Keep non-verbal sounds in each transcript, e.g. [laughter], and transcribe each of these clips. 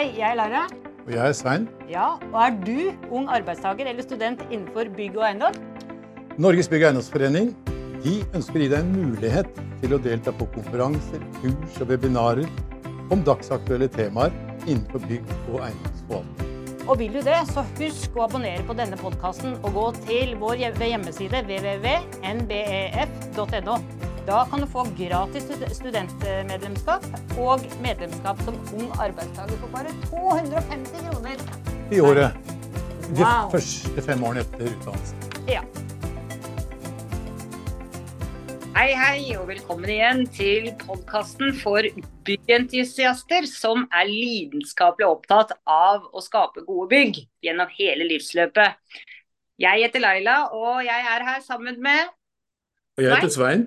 Hei, jeg er Lara. Og jeg er Svein. Ja, og er du ung arbeidstaker eller student innenfor bygg og eiendom? Norges bygg- og eiendomsforening de ønsker å gi deg en mulighet til å delta på konferanser, kurs og webinarer om dagsaktuelle temaer innenfor bygg- og eiendomsforvaltning. Og vil du det, så husk å abonnere på denne podkasten og gå til vår hjemmeside www.nbef.no. Da kan du få gratis studentmedlemskap og medlemskap som ung arbeidstaker for bare 250 kroner. I året. De Wow. første fem årene etter utdannelsen. Ja. Hei, hei, og velkommen igjen til podkasten for byggentusiaster som er lidenskapelig opptatt av å skape gode bygg gjennom hele livsløpet. Jeg heter Laila, og jeg er her sammen med Og jeg heter Svein,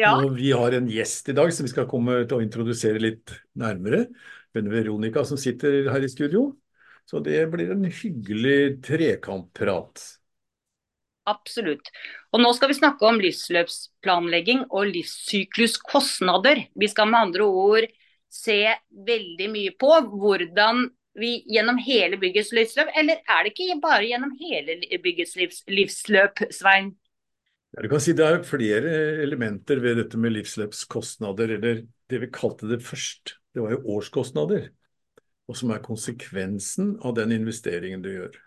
Ja, og vi har en gjest i dag som vi skal komme til å introdusere litt nærmere. Hun Veronica som sitter her i studio. Så det blir en hyggelig trekantprat. absolutt. Og nå skal vi snakke om livsløpsplanlegging og livssykluskostnader. Vi skal med andre ord se veldig mye på hvordan vi gjennom hele byggets livsløp, eller er det ikke bare gjennom hele byggets livsløp, Svein? Ja, du kan si Det er flere elementer ved dette med livsløpskostnader, eller det vi kalte det først. Det var jo årskostnader, og som er konsekvensen av den investeringen du gjør.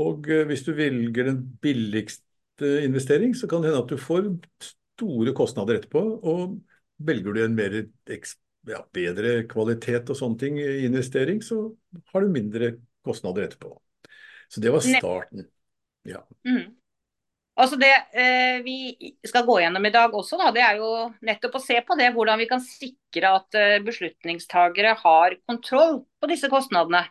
Og eh, Hvis du velger den billigste investering, så kan det hende at du får store kostnader etterpå. Og velger du en mer, ja, bedre kvalitet og sånne ting i investering, så har du mindre kostnader etterpå. Så det var starten. Ja. Mm. Altså det eh, vi skal gå gjennom i dag også, da, det er jo nettopp å se på det, hvordan vi kan sikre at eh, beslutningstagere har kontroll på disse kostnadene.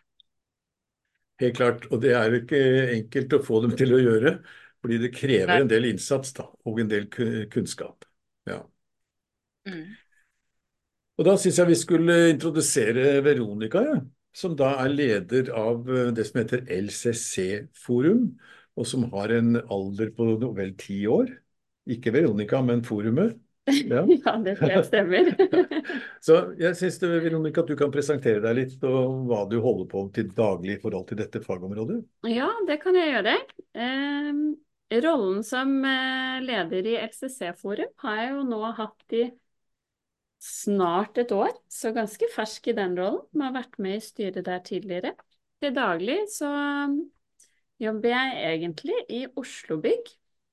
Helt klart, og det er jo ikke enkelt å få dem til å gjøre, fordi det krever en del innsats da, og en del kunnskap. Ja. Mm. Og Da syns jeg vi skulle introdusere Veronica, ja, som da er leder av eh, det som heter LCC-forum, og som har en alder på vel ti år. Ikke Veronica, men forumet. Ja. [laughs] Ja, det tror jeg stemmer. [laughs] Så jeg syns Veronica, at du kan presentere deg litt og hva du holder på til daglig i forhold til dette fagområdet. Ja, det kan jeg gjøre. Eh, rollen som eh, leder i LCC-forum har jeg jo nå hatt i snart et år, så ganske fersk i den rollen. Jeg har vært med i styret der tidligere. Til daglig så jobber jeg egentlig i Oslo Bygg,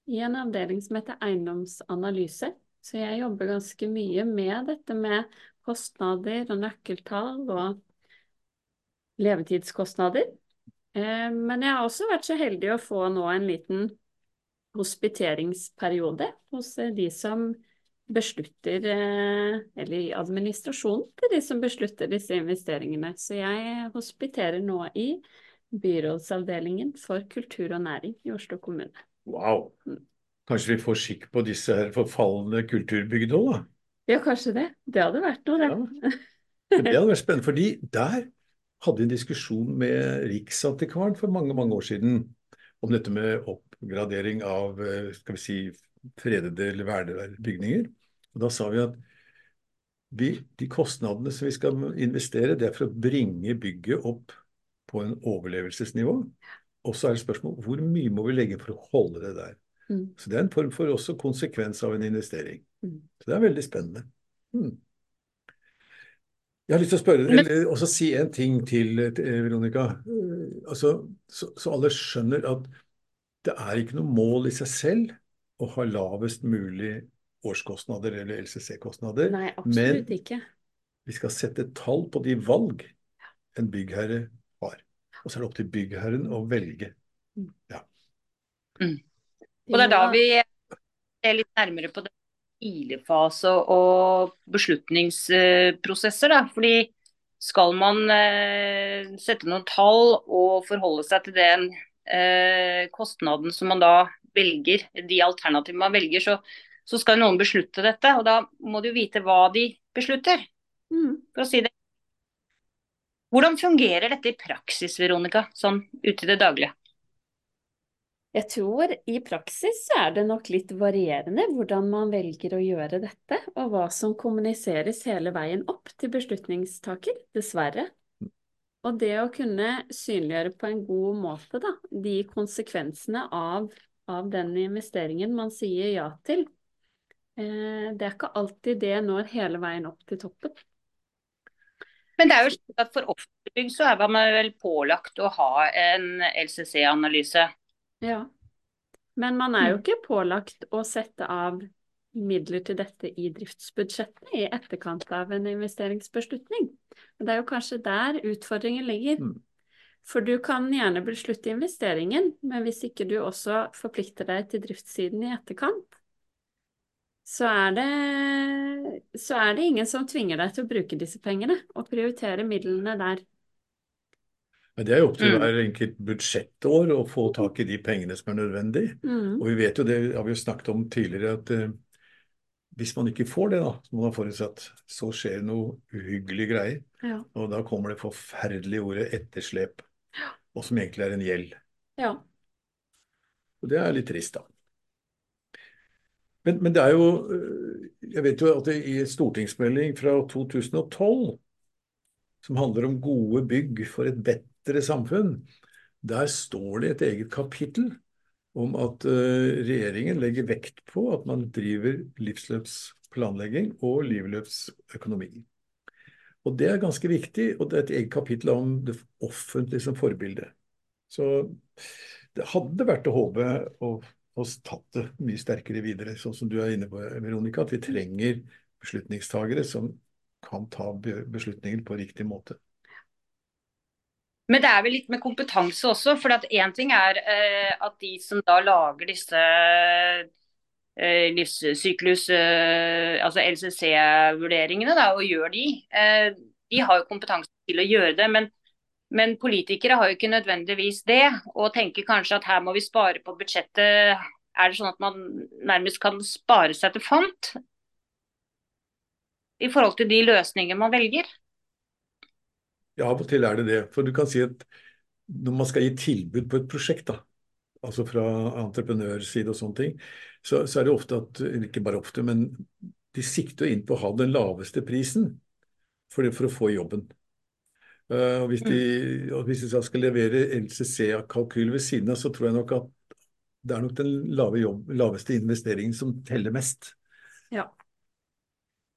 i en avdeling som heter eiendomsanalyse. Så jeg jobber ganske mye med dette med kostnader og nøkkeltall og levetidskostnader. Eh, Men jeg har også vært så heldig å få nå en liten hospiteringsperiode hos eh, de som beslutter, eh, eller i administrasjonen til de som beslutter disse investeringene. Så jeg hospiterer nå i byrådsavdelingen for kultur og næring i Oslo kommune. Wow. Kanskje vi får skikk på disse her forfalne kulturbygdene òg, da? Ja, kanskje det. Det hadde vært noe, det. Ja. [laughs] Det hadde vært spennende, fordi der hadde vi en diskusjon med Riksantikvaren for mange mange år siden om dette med oppgradering av eh, skal vi si, fredede eller vernede bygninger. Og Da sa vi at vi, de kostnadene som vi skal investere, det er for å bringe bygget opp på en overlevelsesnivå. Og så er det spørsmål hvor mye må vi legge for å holde det der. Mm. Så det er en form for også konsekvens av en investering. Mm. Så det er veldig spennende. Mm. Jeg har lyst til å spørre, Men- eller også si en ting til, til Veronica. Eh, Altså, så, så alle skjønner at det er ikke noe mål i seg selv å ha lavest mulig årskostnader eller LCC-kostnader. Nei, absolutt ikke. Vi skal sette tall på de valg en byggherre. Og så er det opp til byggherren å velge. Og det er da vi ser litt nærmere på det tidligfase og beslutningsprosesser. Da. Fordi skal man eh, sette noen tall og forholde seg til den eh, kostnaden som man da velger, de alternativene man velger, så, så skal noen beslutte dette. Og da må du vite hva de beslutter, Mm. for å si det. Hvordan fungerer dette i praksis, Veronica, sånn ute i det daglige? Jeg tror i praksis så er det nok litt varierende hvordan man velger å gjøre dette, og hva som kommuniseres hele veien opp til beslutningstaker, dessverre. Og det å kunne synliggjøre på en god måte da, de konsekvensene av, av den investeringen man sier ja til, eh, det er ikke alltid det når hele veien opp til toppen. Men det er jo slik at for offentlige bygg så er man vel pålagt å ha en LCC-analyse. Ja, men man er jo Mm. ikke pålagt å sette av midler til dette i driftsbudsjettet i etterkant av en investeringsbeslutning. Det er jo kanskje der utfordringen ligger. Mm. For du kan gjerne beslutte investeringen, men hvis ikke du også forplikter deg til driftssiden i etterkant, så er det, så er det ingen som tvinger deg til å bruke disse pengene og prioritere midlene der. Men det er jo opp til Mm. hver enkelt budsjettår å få tak i de pengene som er nødvendig. Mm. Og vi vet jo det, har vi jo snakket om tidligere, at eh, hvis man ikke får det, da, som man har forutsatt, så skjer det noe uhyggelige greier. Ja. Og da kommer det forferdelige ordet etterslep, og som egentlig er en gjeld. ja. Og det er litt trist, da. Men, men det er jo øh, Jeg vet jo at det i stortingsmelding fra 2012 som handler om gode bygg for et bedre samfunn, der står det et eget kapittel om at uh, regjeringen legger vekt på at man driver livsløpsplanlegging og livløpsøkonomi. Og det er ganske viktig, og det er et eget kapittel om det offentlige som forbilde. Så det hadde vært å håpe å få tatt det mye sterkere videre, sånn som du er inne på, Veronica, at vi trenger beslutningstagere som kan ta beslutninger på riktig måte. Men det er vel litt med kompetanse også. For én ting er eh, at de som da lager disse eh, livssyklus, eh, altså LCC-vurderingene, og gjør de, eh, de har jo kompetanse til å gjøre det. Men, men politikere har jo ikke nødvendigvis det, og tenker kanskje at her må vi spare på budsjettet. Er det sånn at man nærmest kan spare seg til fant? I forhold til de løsninger man velger? Ja, av og til er det det. For du kan si at når man skal gi tilbud på et prosjekt, da, altså fra entreprenørside og sånne ting, så, så er det ofte at, ikke bare ofte, men de sikter inn på å ha den laveste prisen for, for å få jobben. Eh, og hvis de, og hvis de da skal levere LCC-kalkyl ved siden av, så tror jeg nok at det er nok den lave jobb, laveste investeringen som teller mest. Ja.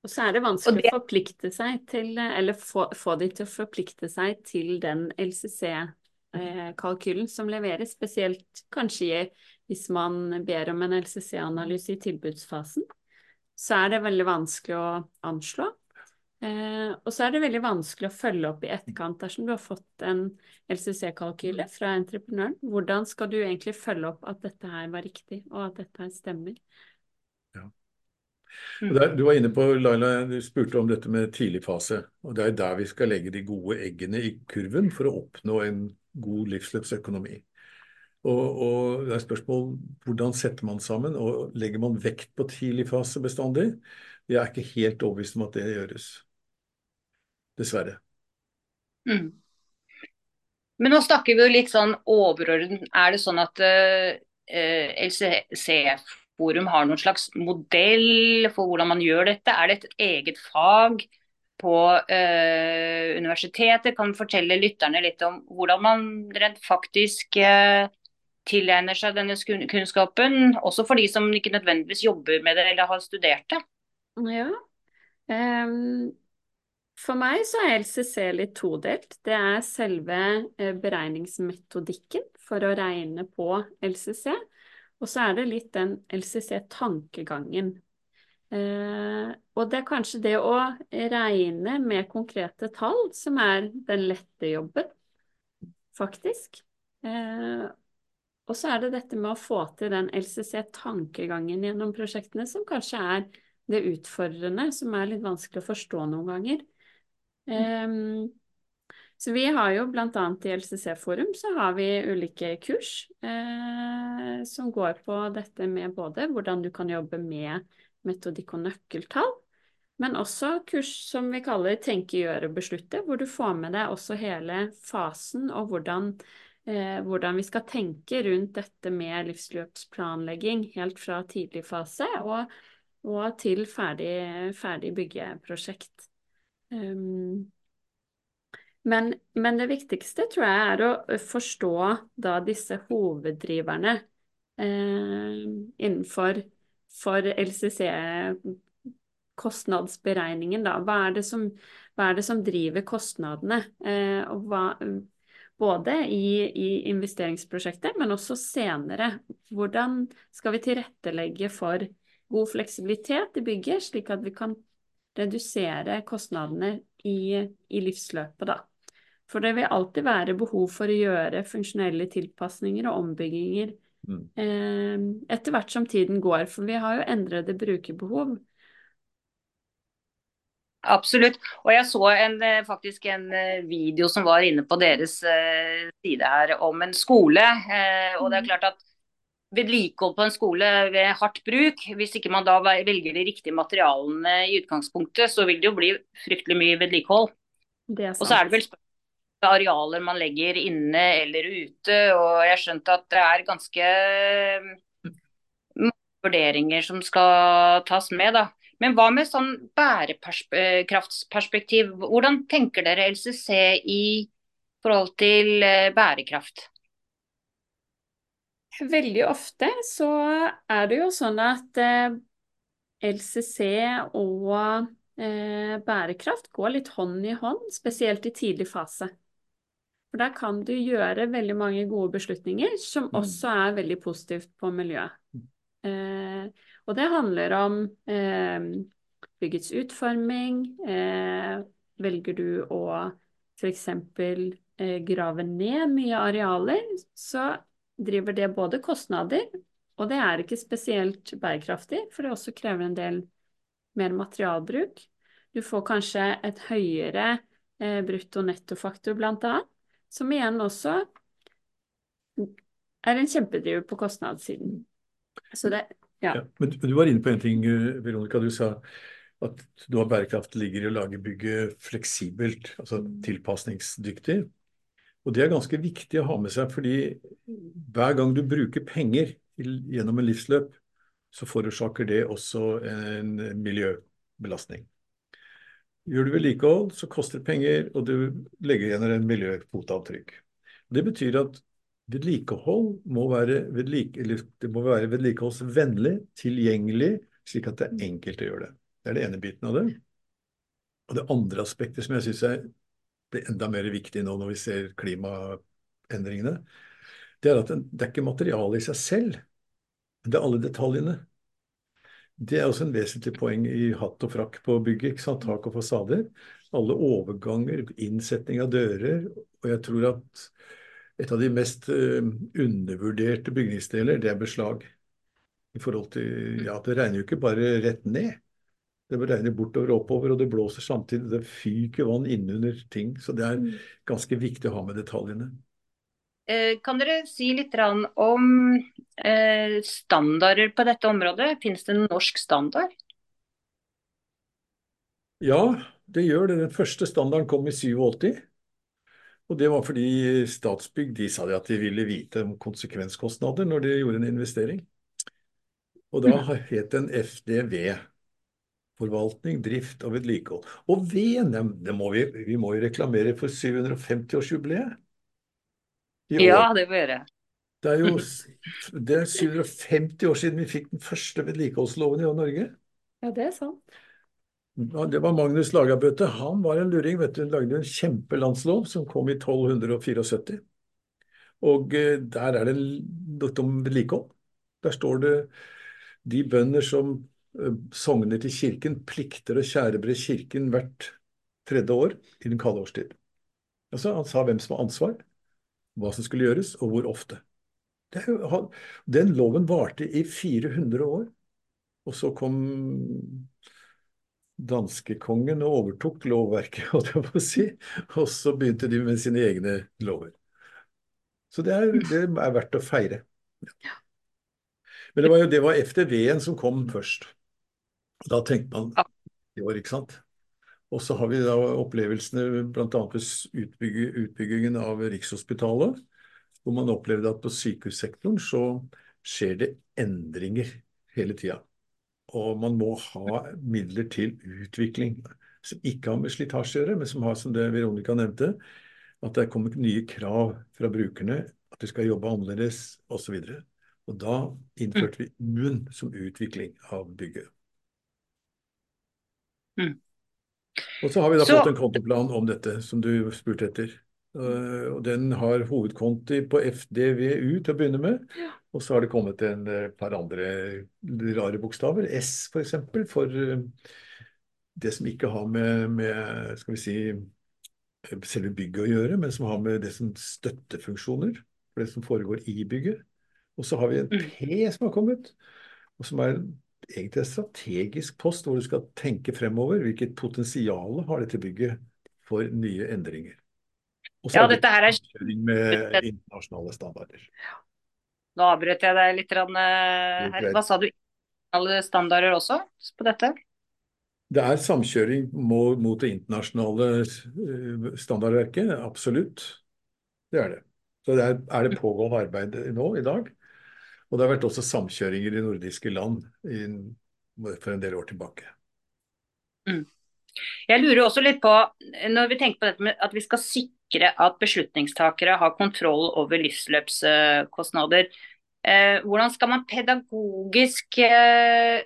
Og så er det vanskelig det- å forplikte seg til, eller få, få de til å forplikte seg til den LCC-kalkylen som leveres, spesielt kanskje i- hvis man ber om en LCC-analyse i tilbudsfasen. Så er det veldig vanskelig å anslå. Eh, og så er det veldig vanskelig å følge opp i etterkant dersom du har fått en LCC-kalkyle fra entreprenøren. Hvordan skal du egentlig følge opp at dette her var riktig, og at dette her stemmer? Ja. der, du var inne på, Laila, du spurte om dette med tidlig fase. og Det er der vi skal legge de gode eggene i kurven for å oppnå en god livsløpsøkonomi. Og, og det er spørsmål hvordan setter man sammen, og legger man vekt på tidlig fase bestandig? Jeg er ikke helt overbevist om at det gjøres. Dessverre. Mm. Men nå snakker vi jo litt sånn overordnet. Er det sånn at uh, LCC-forum har noen slags modell for hvordan man gjør dette? Er det et eget fag på uh, universitetet? Kan fortelle lytterne litt om hvordan man rent faktisk uh, tilegner seg denne kunnskapen? Også for de som ikke nødvendigvis jobber med det eller har studert det. Ja. Ehm, for meg så er LCC litt todelt. Det er selve eh, beregningsmetodikken for å regne på LCC, og så er det litt den LCC-tankegangen. Eh, og det er kanskje det å regne med konkrete tall som er den lette jobben, faktisk. Eh, og så er det dette med å få til den LCC-tankegangen gjennom prosjektene som kanskje er det utfordrende, som er litt vanskelig å forstå noen ganger. Ehm, så vi har jo annet i LCC-forum så har vi ulike kurs eh, som går på dette med både hvordan du kan jobbe med metodikk og nøkkeltall, men også kurs som vi kaller tenke, gjøre, beslutte, hvor du får med deg også hele fasen og hvordan, eh, hvordan vi skal tenke rundt dette med livsløpsplanlegging helt fra tidlig fase og, og til ferdig, ferdig byggeprosjekt. Um, Men, men, det viktigste tror jeg er å forstå da disse hoveddriverne eh, innenfor for LCC kostnadsberegningen, da. Hva er som, er det som driver kostnadene? Eh, og hva, både i, i, investeringsprosjektet, men også senere. Hvordan skal vi tilrettelegge for god fleksibilitet i bygget, slik at vi kan redusere kostnadene i, i livsløpet, da. For det vil alltid være behov for å gjøre funksjonelle tilpasninger og ombygginger mm. eh, etter hvert som tiden går, for vi har jo endrede brukerbehov. Absolutt. Og jeg så en, eh, faktisk en eh, video som var inne på deres uh, side her om en skole. Og det er mm. klart at vedlikehold på en skole ved hardt bruk, hvis ikke man da velger de riktige materialene i utgangspunktet, så vil det jo bli fryktelig mye vedlikehold. Og så er det vel spørsmål arealer man legger inne eller ute. Og jeg har skjønt at det er ganske mange vurderinger som skal tas med. da. Men hva med sånn bærekraftsperspektiv? Hvordan tenker dere LCC i forhold til eh, bærekraft? Veldig ofte så er det jo sånn at eh, LCC og eh, bærekraft går litt hånd i hånd, spesielt i tidlig fase. For der kan du gjøre veldig mange gode beslutninger som mm. også er veldig positivt på miljøet. Mm. Eh, og det handler om byggets utforming. Velger du å f.eks. Eh, grave ned mye arealer, så driver det både kostnader, og det er ikke spesielt bærekraftig, for det også krever en del mer materialbruk. Du får kanskje et høyere eh, brutto-nettofaktor, annet, som igjen også er en kjempedriver på kostnadssiden. Så det, ja. ja. Men du var inne på en ting, eh, Veronica. Du sa at noe av bærekraft ligger i å lage bygget fleksibelt, altså mm. tilpasningsdyktig. Og det er ganske viktig å ha med seg, fordi hver gang du bruker penger gjennom en livsløp, så forårsaker det også en miljøbelastning. Gjør du vedlikehold, så koster det penger, og du legger igjen en miljøfotavtrykk. Det betyr at vedlikehold må være, vedlike, det må være vedlikeholdsvennlig, tilgjengelig, slik at det er enkelt å gjøre det. Det er det ene biten av det. Og det andre aspektet som jeg syns blir enda mer viktig nå når vi ser klimaendringene, det er at det er ikke materialet i seg selv, det er alle detaljene. Det er også en vesentlig poeng i hatt og frakk på bygget. ikke sant? Tak og fasader. Alle overganger, innsetning av dører. Og jeg tror at et av de mest uh, undervurderte bygningsdeler, det er beslag. I forhold til, ja, Det regner jo ikke bare rett ned. Det regner bortover og oppover, og det blåser samtidig. Det fyker vann innunder ting. Så det er mm. ganske viktig å ha med detaljene. Eh, kan dere si litt om eh, standarder på dette området? Finnes det en norsk standard? Ja, det gjør det. Den første standarden kom i 87. Og det var fordi Statsbygg de sa at de ville vite om konsekvenskostnader når de gjorde en investering. Og da mm. het den FDV. Forvaltning, drift og vedlikehold. Og V-nemndene må vi, vi må jo reklamere for 750-årsjubileet. Ja, det må vi gjøre. Det er jo det er 750 år siden vi fikk den første vedlikeholdsloven i Norge. Ja, det er sant. Det var Magnus Lagabøte. Han var en luring. vet du, Hun lagde en kjempelandslov som kom i 1274. Og eh, der er det noe om vedlikehold. Der står det de bønder som sogner til kirken, plikter å skjærebre kirken hvert tredje år i den kalde årstid. Altså, han sa hvem som har ansvar, hva som skulle gjøres, og hvor ofte. Jo, den loven varte i 400 år. Og så kom danskekongen og overtok lovverket, [laughs] holdt jeg på å si. Og så begynte de med sine egne lover. Så det er, det er verdt å feire. Ja. Men det var jo det var FDV-en som kom først. Da tenkte man i år, ikke sant. Og så har vi da opplevelsene bl.a. ved utbygging, utbyggingen av Rikshospitalet, hvor man opplevde at på sykehussektoren så skjer det endringer hele tida. Og man må ha midler til utvikling. som ikke har med slitasje å gjøre, men som har, som det Veronica nevnte, at det er kommet nye krav fra brukerne, at de skal jobbe annerledes osv. Og, og da innførte vi UNN som utvikling av bygget. Mm. Og så har vi da Så- fått en kontoplan om dette, som du spurte etter. Uh, og den har hovedkonti på FDVU til å begynne med. Og så har det kommet en eh, par andre rare bokstaver. S for eksempel, for eh, det som ikke har med, med skal vi si, selve bygget å gjøre, men som har med det som støttefunksjoner for det som foregår i bygget. Og så har vi en Mm. P som har kommet, og som er egentlig en strategisk post hvor du skal tenke fremover. Hvilket potensial har dette bygget for nye endringer? Og så Ja, dette her er- med internasjonale standarder. Nå avbrøt jeg deg litt. eh, her. Hva sa du? Alle standarder også på dette? Det er samkjøring mot, mot det internasjonale eh, standardverket, absolutt. Det er det. Så det er, er det pågående arbeid nå i dag. Og det har vært også samkjøringer i nordiske land i, for en del år tilbake. Jeg lurer også litt på, når vi tenker på dette med at vi skal sikre at beslutningstakere har kontroll over livsløpskostnader, eh, hvordan skal man pedagogisk eh,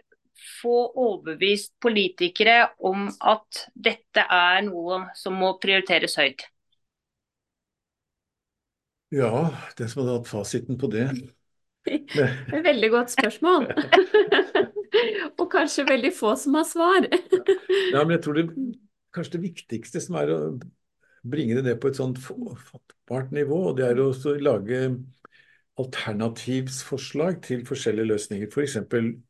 få overbevist politikere om at dette er noe som må prioriteres høyt? Ja, den som hadde hatt fasiten på det. Det [laughs] er et veldig godt spørsmål. [laughs] Og kanskje veldig få som har svar. Ja, men jeg tror det kanskje det viktigste som er å bringe det ned på et sånt fattbart nivå, og det er å lage alternativsforslag til forskjellige løsninger. F.eks.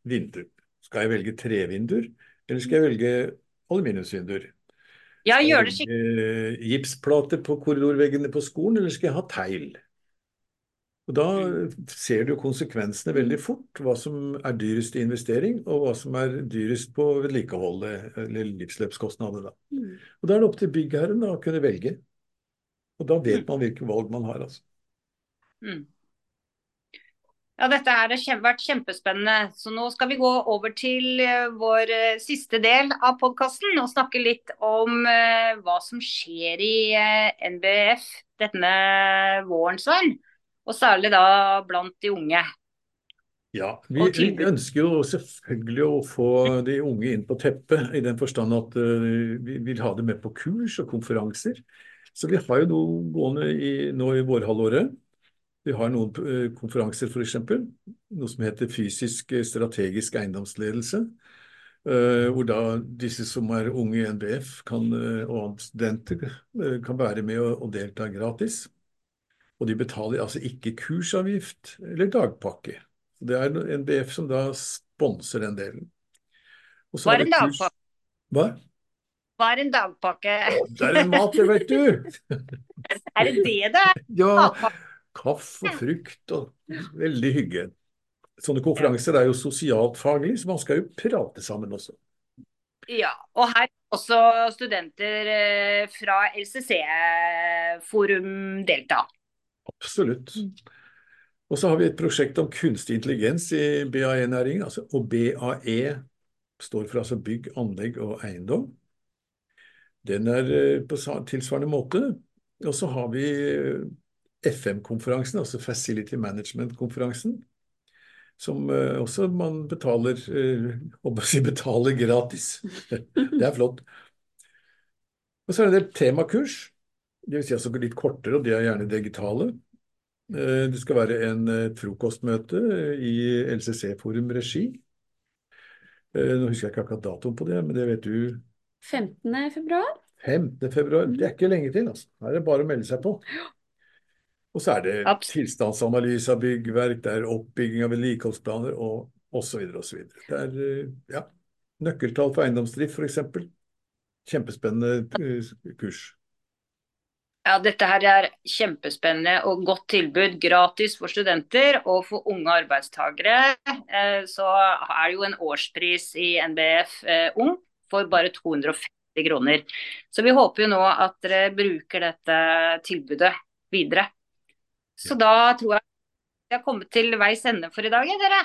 vindu. Skal jeg velge trevinduer, eller skal jeg velge aluminiumsvinduer? Ja, gjør det skikkelig. velge gipsplater på korridorveggene på skolen, eller skal jeg ha teil? Og Da ser du konsekvensene veldig fort, hva som er dyrest i investering, og hva som er dyrest på vedlikeholdet, eller livsløpskostnader. Da. Og Da er det opp til byggherren da, å kunne velge. Og da vet man hvilke valg man har. altså. Mm. Ja, dette har vært kjempespennende. Så nå skal vi gå over til eh, vår eh, siste del av podkasten og snakke litt om eh, hva som skjer i NBF denne våren, Svein. Og særlig da blant de unge. Ja, vi, vi ønsker jo selvfølgelig å få de unge inn på teppet, i den forstand at uh, vi vil ha dem med på kurs og konferanser. Så vi har jo noe gående i, nå i vårhalvåret. Vi har noen uh, konferanser f.eks. Noe som heter fysisk eh, strategisk eiendomsledelse. Uh, hvor da disse som er unge i NBF kan, og studenter kan være med og, og delta gratis. Og de betaler altså ikke kursavgift eller dagpakke. Det er NBF som da sponser den delen. Hva er en dagpakke? Hva? Hva er en dagpakke? Det er en mat, det vet du! [laughs] Er det det det er? [laughs] Ja, kaffe og frukt og veldig hygge. Sånne konferanser er jo sosialt faglig, så man skal jo prate sammen også. Ja, og her er også studenter eh, fra LCC-forum delta. Absolutt. Og så har vi et prosjekt om kunstig intelligens i BAE-næringen. Altså, og BAE står for altså bygg, anlegg og eiendom. Den er eh, på tilsvarende måte. Og så har vi eh, FM-konferansen, altså Facility Management-konferansen. Som eh, også man betaler, håper å si betaler gratis. [laughs] Det er flott. Og så er det en del temakurs. Det vil si altså litt kortere, og de er gjerne digitale. Eh, Det skal være en et frokostmøte i LCC-forum regi. Eh, Nå husker jeg ikke akkurat datoen på det, men det vet du. 15. februar. 15. februar. Det er ikke lenge til, altså. Her er det bare å melde seg på. Og så er det tilstandsanalyse av byggverk, det er oppbygging av vedlikeholdsplaner og osv. osv. Det er eh, ja, nøkkeltall for eiendomsdrift, f.eks. Kjempespennende eh, kurs. Ja, dette her er kjempespennende og godt tilbud. Gratis for studenter og for unge arbeidstagere. Eh, Så er det jo en årspris i NBF eh, Ung for bare 250 kroner. Så vi håper jo nå at dere bruker dette tilbudet videre. Så da tror jeg vi har kommet til veis ende for i dag, ja, dere.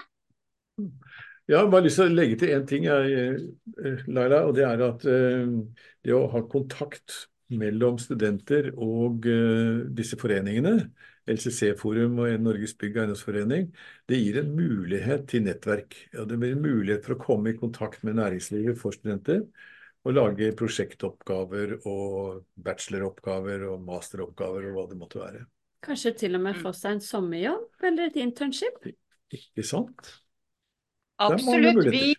Jeg har bare lyst til å legge til én ting, jeg, eh, Laila, og det er at det å ha kontakt mellom studenter og uh, disse foreningene, LCC-forum og Norges bygg- og eiendomsforening, det gir en mulighet til nettverk. Ja, det blir en mulighet for å komme i kontakt med næringslivet for studenter. Og lage prosjektoppgaver og bacheloroppgaver og masteroppgaver og hva det måtte være. Kanskje til og med få seg en sommerjobb eller et internship? Ikke sant? Absolutt. Vi,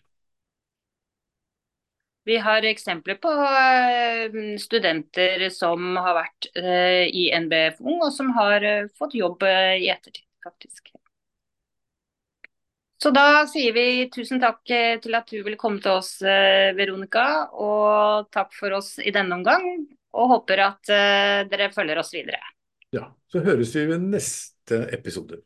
vi har eksempler på eh, studenter som har vært eh, i NBF Ung, og som har eh, fått jobb i ettertid, faktisk. Så da sier vi tusen takk til at du ville komme til oss, Veronica. Og takk for oss i denne omgang. Og håper at dere følger oss videre. Ja, så høres vi ved neste episode.